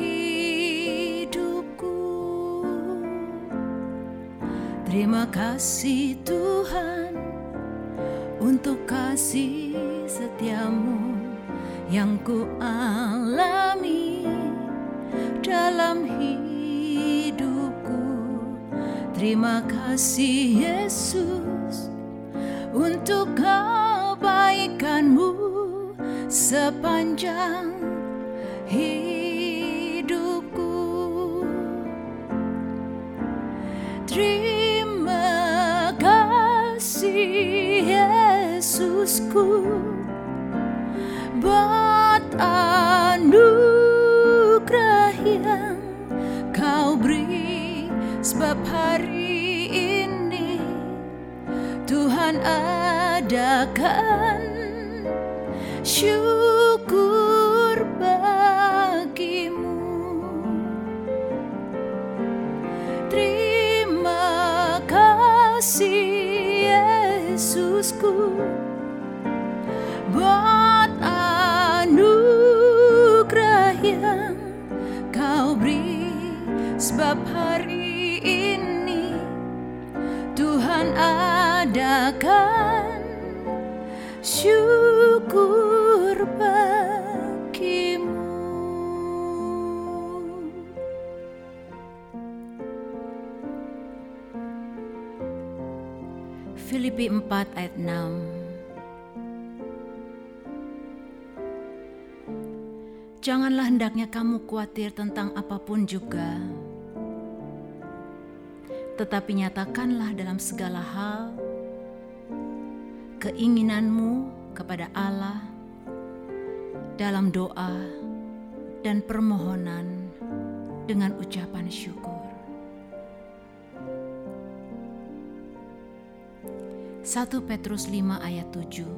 hidupku. Terima kasih Tuhan untuk kasih setiamu yang ku alami dalam hidupku. Terima kasih Yesus untuk kebaikanmu sepanjang hidupku. Terima kasih Yesusku buat anugerah yang kau beri sebab hari ini. Tuhan adakan syukur syukur bagimu. Filipi 4 ayat 6 Janganlah hendaknya kamu khawatir tentang apa pun juga, tetapi nyatakanlah dalam segala hal keinginanmu kepada Allah dalam doa dan permohonan dengan ucapan syukur. 1 Petrus 5 ayat 7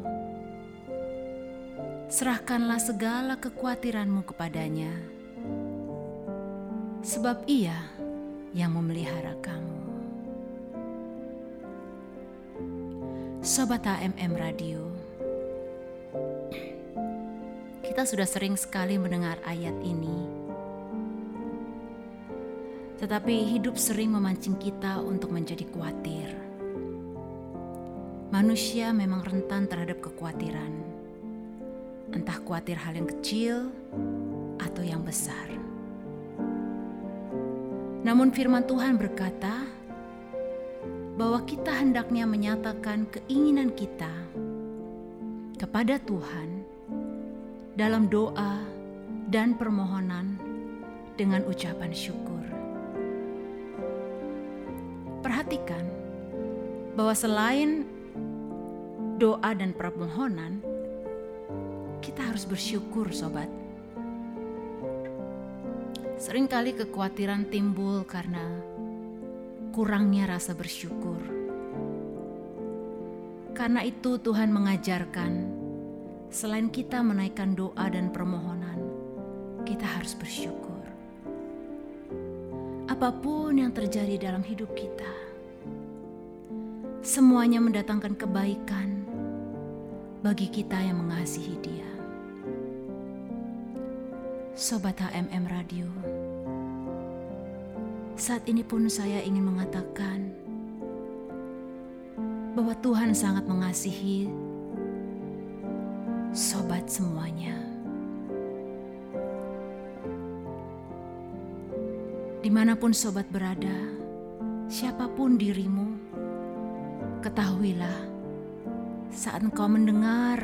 Serahkanlah segala kekhawatiranmu kepadanya, sebab ia yang memelihara kamu. Sobat HMM Radio, kita sudah sering sekali mendengar ayat ini, tetapi hidup sering memancing kita untuk menjadi khawatir. Manusia memang rentan terhadap kekhawatiran entah khawatir hal yang kecil atau yang besar. Namun firman Tuhan berkata bahwa kita hendaknya menyatakan keinginan kita kepada Tuhan dalam doa dan permohonan dengan ucapan syukur. Perhatikan bahwa selain doa dan permohonan, kita harus bersyukur, sobat. Seringkali kekhawatiran timbul karena kurangnya rasa bersyukur. Karena itu, Tuhan mengajarkan, selain kita menaikkan doa dan permohonan, kita harus bersyukur. Apa pun yang terjadi dalam hidup kita, semuanya mendatangkan kebaikan bagi kita yang mengasihi Dia. Sobat HMM Radio, saat ini pun saya ingin mengatakan bahwa Tuhan sangat mengasihi sobat semuanya. Di mana pun sobat berada, siapa pun dirimu, ketahuilah saat engkau mendengar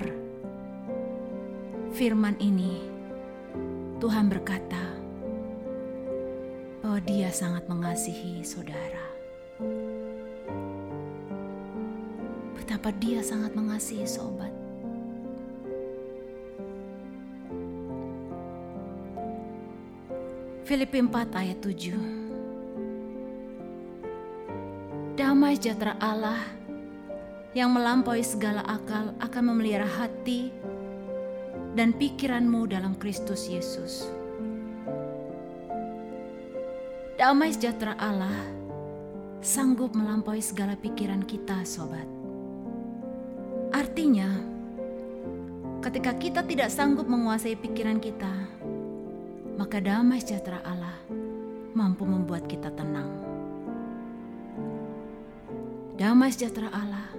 firman ini, Tuhan berkata bahwa Dia sangat mengasihi saudara. Betapa Dia sangat mengasihi sobat. Filipi 4 ayat 7 Damai sejahtera Allah yang melampaui segala akal akan memelihara hati dan pikiranmu dalam Kristus Yesus. Damai sejahtera Allah sanggup melampaui segala pikiran kita, sobat. Artinya, ketika kita tidak sanggup menguasai pikiran kita, maka damai sejahtera Allah mampu membuat kita tenang. Damai sejahtera Allah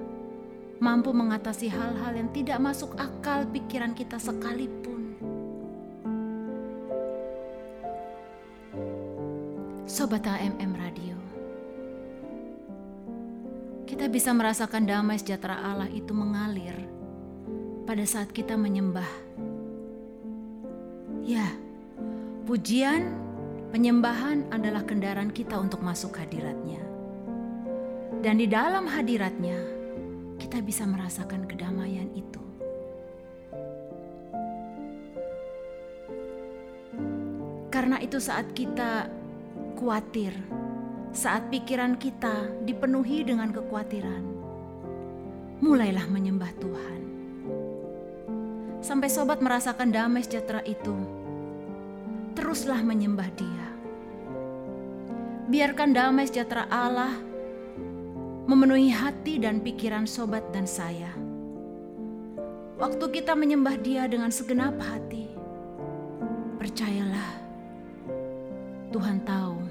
mampu mengatasi hal-hal yang tidak masuk akal pikiran kita sekalipun. Sobat AMM Radio, kita bisa merasakan damai sejahtera Allah itu mengalir pada saat kita menyembah. Ya, Pujian, penyembahan adalah kendaraan kita untuk masuk hadiratnya. Dan di dalam hadiratnya, kita bisa merasakan kedamaian itu. Karena itu saat kita khawatir, saat pikiran kita dipenuhi dengan kekhawatiran, mulailah menyembah Tuhan. Sampai sobat merasakan damai sejahtera itu, teruslah menyembah Dia. Biarkan damai sejahtera Allah memenuhi hati dan pikiran sobat dan saya. Waktu kita menyembah Dia dengan segenap hati, percayalah, Tuhan tahu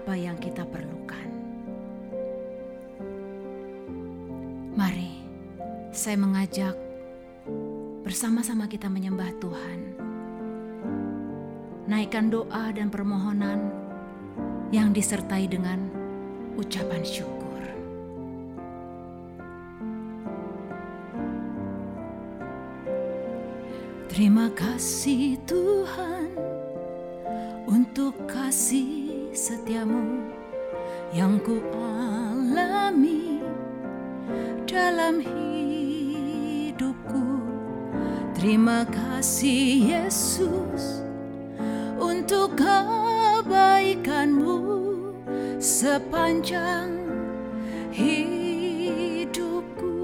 apa yang kita perlukan. Mari, saya mengajak bersama-sama kita menyembah Tuhan naikkan doa dan permohonan yang disertai dengan ucapan syukur. Terima kasih Tuhan untuk kasih setiamu yang ku alami dalam hidupku. Terima kasih Yesus untuk kebaikanmu sepanjang hidupku.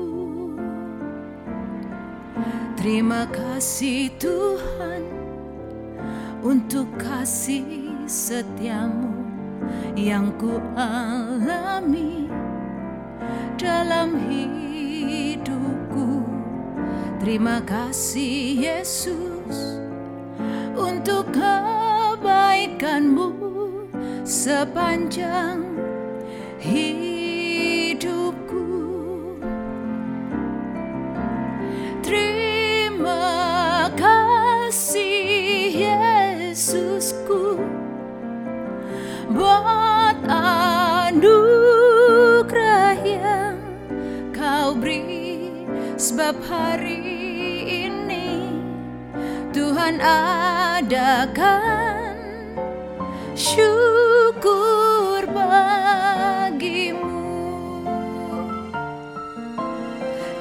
Terima kasih Tuhan untuk kasih setiamu yang ku alami dalam hidupku. Terima kasih Yesus untuk kebaikanmu sepanjang hidupku. Sebab hari ini Tuhan adakan syukur bagimu.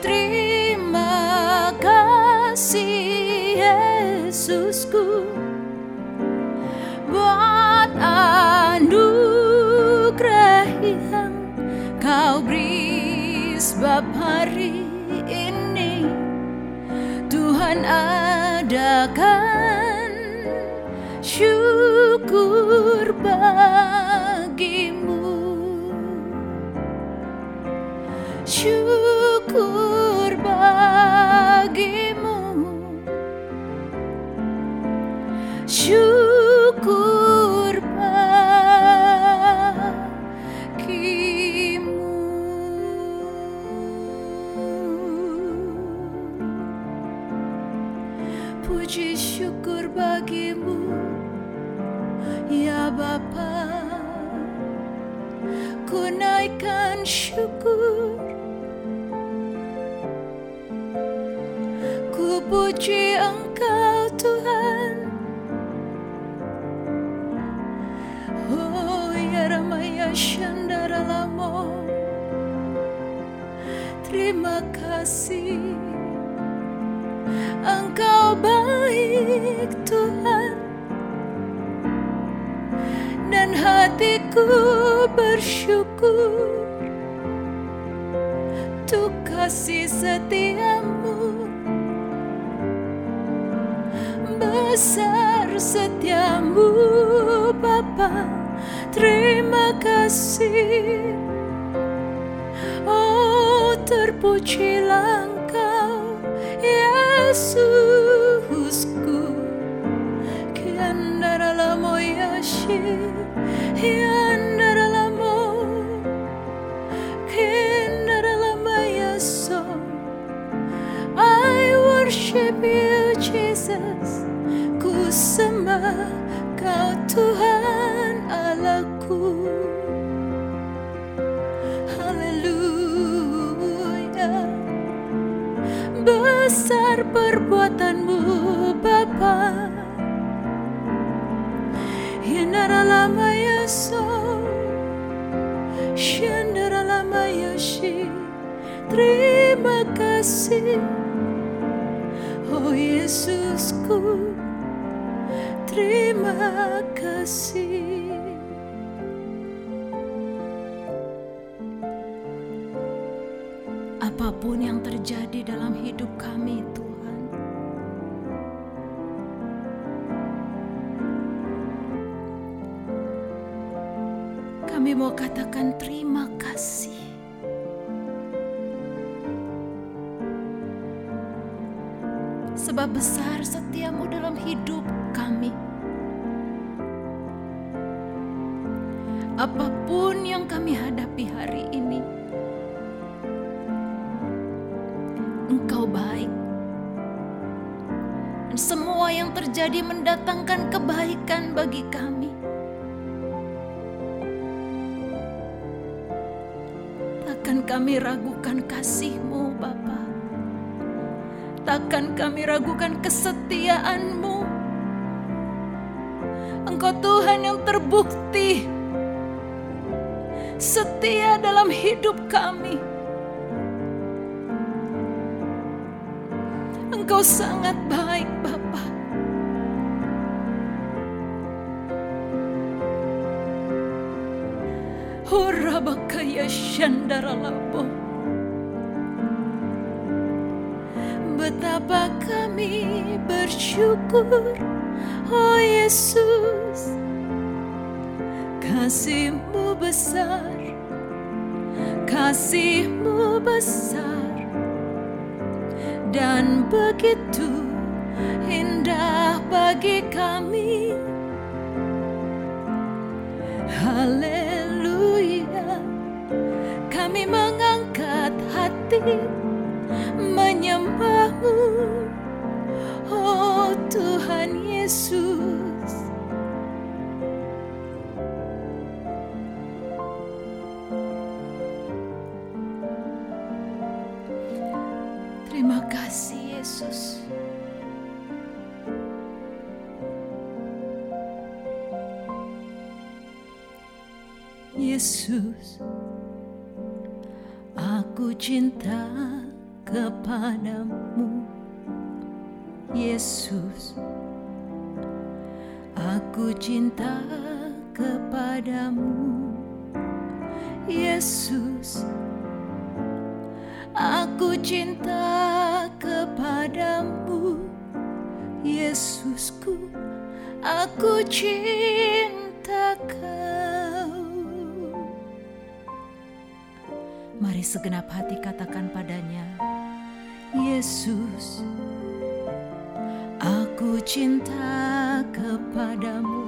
Terima kasih Yesusku buat anugerah yang kau beri sebab hari ini. Tuhan adakan Terima kasih. Engkau baik Tuhan. Dan hatiku bersyukur. Untuk kasih setiamu Besar setiamu Bapa. Terima kasih. Oh terpujilah engkau Yesusku. Kiandara lamo yashi Kami mau katakan terima kasih. Sebab besar setiamu dalam hidup kami. Apa pun yang kami hadapi hari ini Engkau baik. Dan semua yang terjadi mendatangkan kebaikan bagi kami kami ragukan kasih-Mu Bapa Takkan kami ragukan kesetiaan-Mu Engkau Tuhan yang terbukti setia dalam hidup kami. Engkau sangat baik, Bapa. Horabakaya Shandara Labo. Betapa kami bersyukur, oh Yesus. Kasihmu besar, kasihmu besar, dan begitu indah bagi kami. Haleluya, hati menyembahmu, oh Tuhan Yesus. Terima kasih Yesus. Aku cinta kepadamu. Yesus, aku cinta kepadamu. Yesus, Aku cinta kepadamu, Yesusku. Aku cinta Mari segenap hati katakan padanya, Yesus. Aku cinta kepadamu,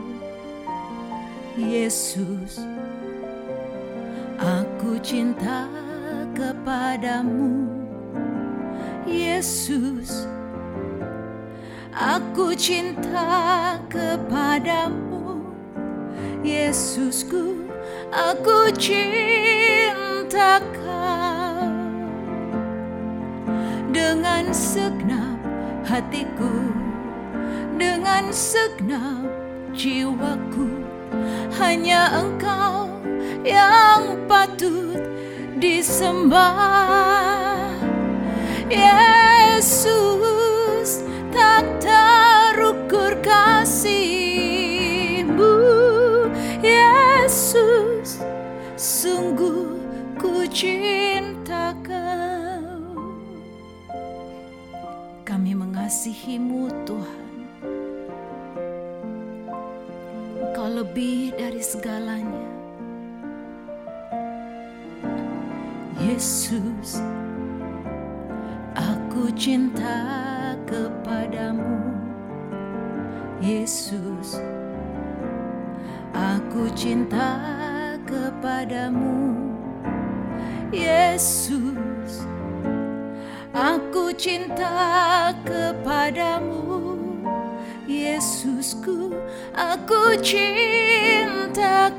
Yesus. Aku cinta kepadamu, Yesus. Aku cinta kepadamu, Yesusku. Aku cinta cinta kau dengan segenap hatiku dengan segenap jiwaku hanya engkau yang patut disembah. Yesus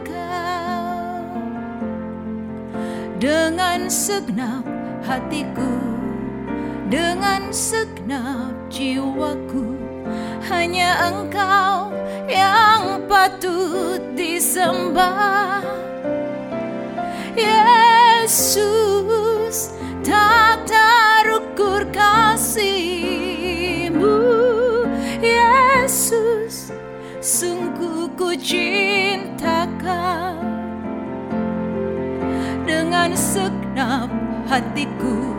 kau. Dengan segenap hatiku Dengan segenap jiwaku Hanya engkau yang patut disembah. Yesus tak terukur kasihmu sungguh ku cinta Dengan segenap hatiku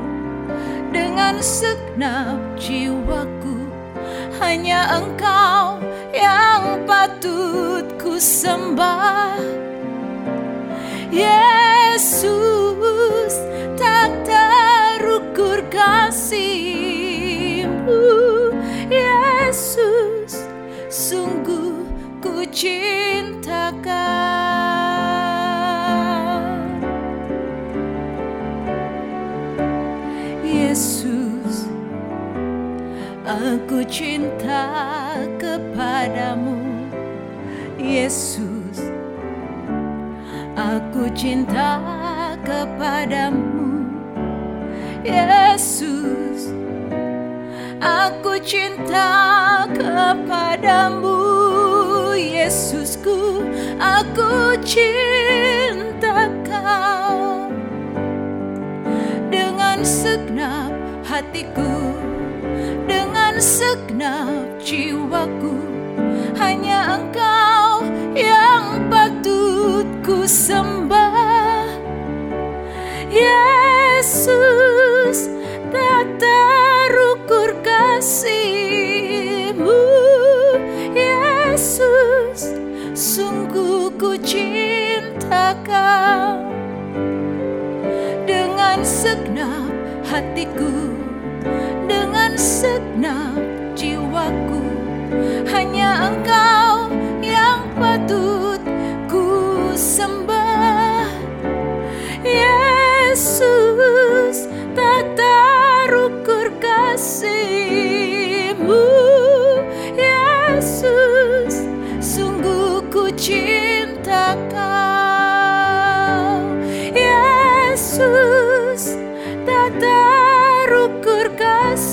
Dengan segenap jiwaku. Hanya engkau yang patut ku sembah. Yesus tak terukur kasihmu aku cinta kepadamu Yesus. Aku cinta kepadamu Yesus. Aku cinta kepadamu Yesusku. Aku cinta kau. Dengan segenap hatiku segenap jiwaku. Hanya engkau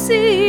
kasihmu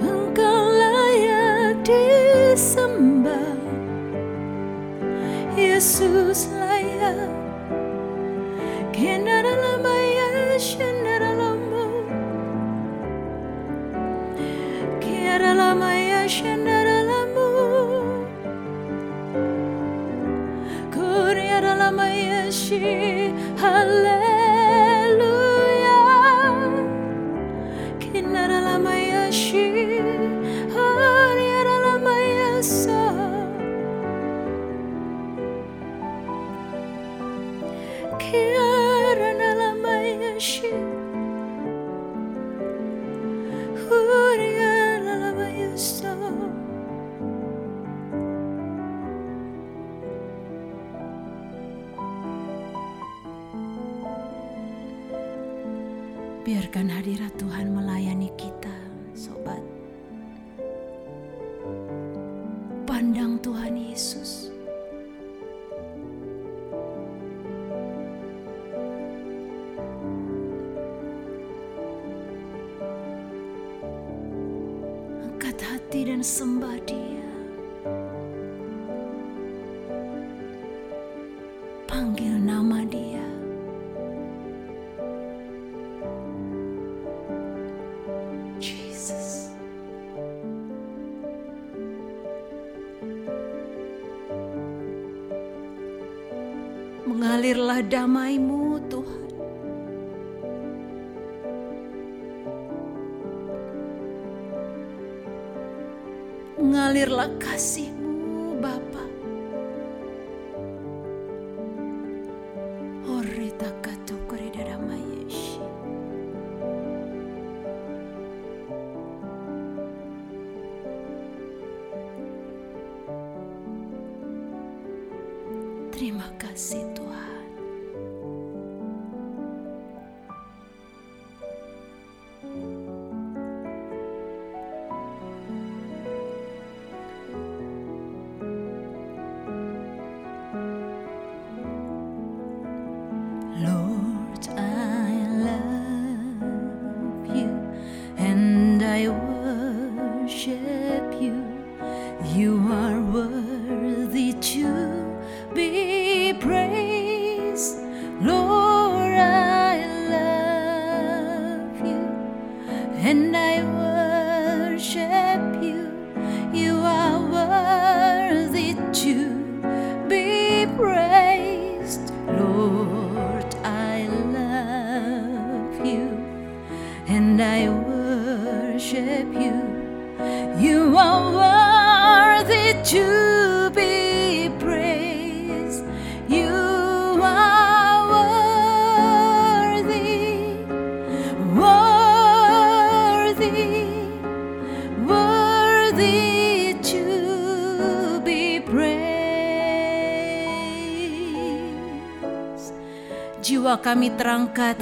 Engkau layak disembah. Yesus layak. Kendara lama ya shendara biarkan hadirat Tuhan Curahlah damai-Mu, Tuhan. Mengalirlah kasih kami terangkat,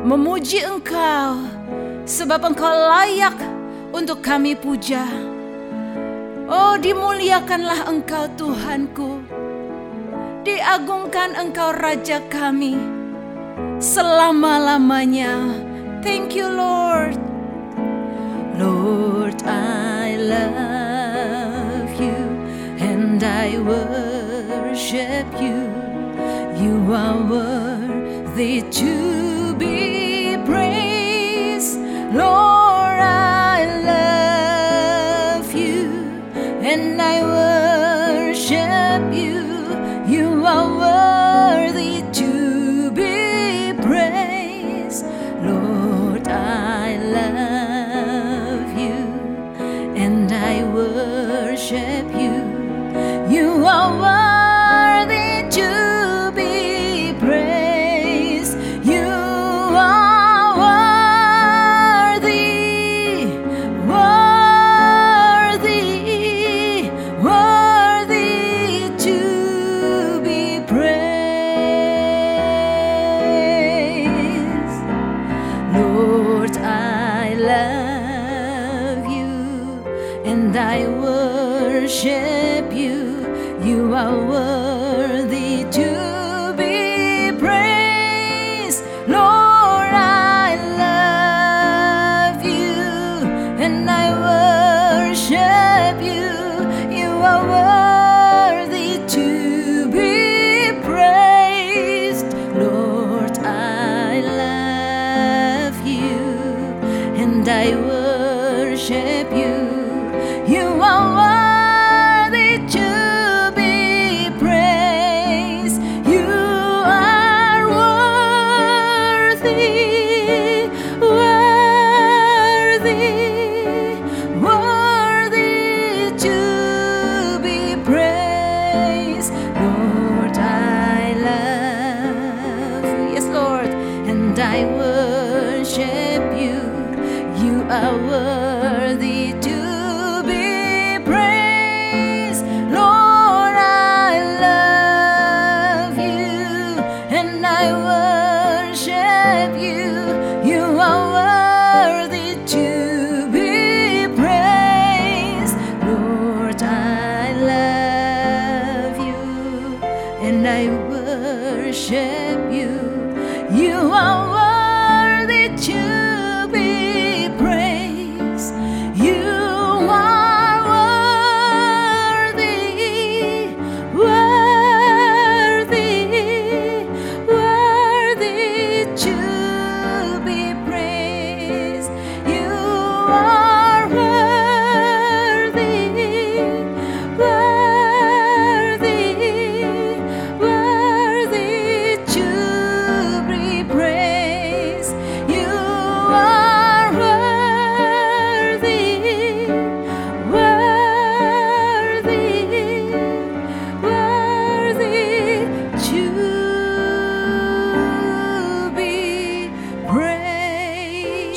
memuji Engkau, sebab Engkau layak untuk kami puja. Oh, dimuliakanlah Engkau, Tuhanku. Diagungkan Engkau, Raja kami, selama-lamanya. Thank you, Lord. Lord, I love you and I worship you. You are worthy. worthy to be praised. Lord, I love you and I will.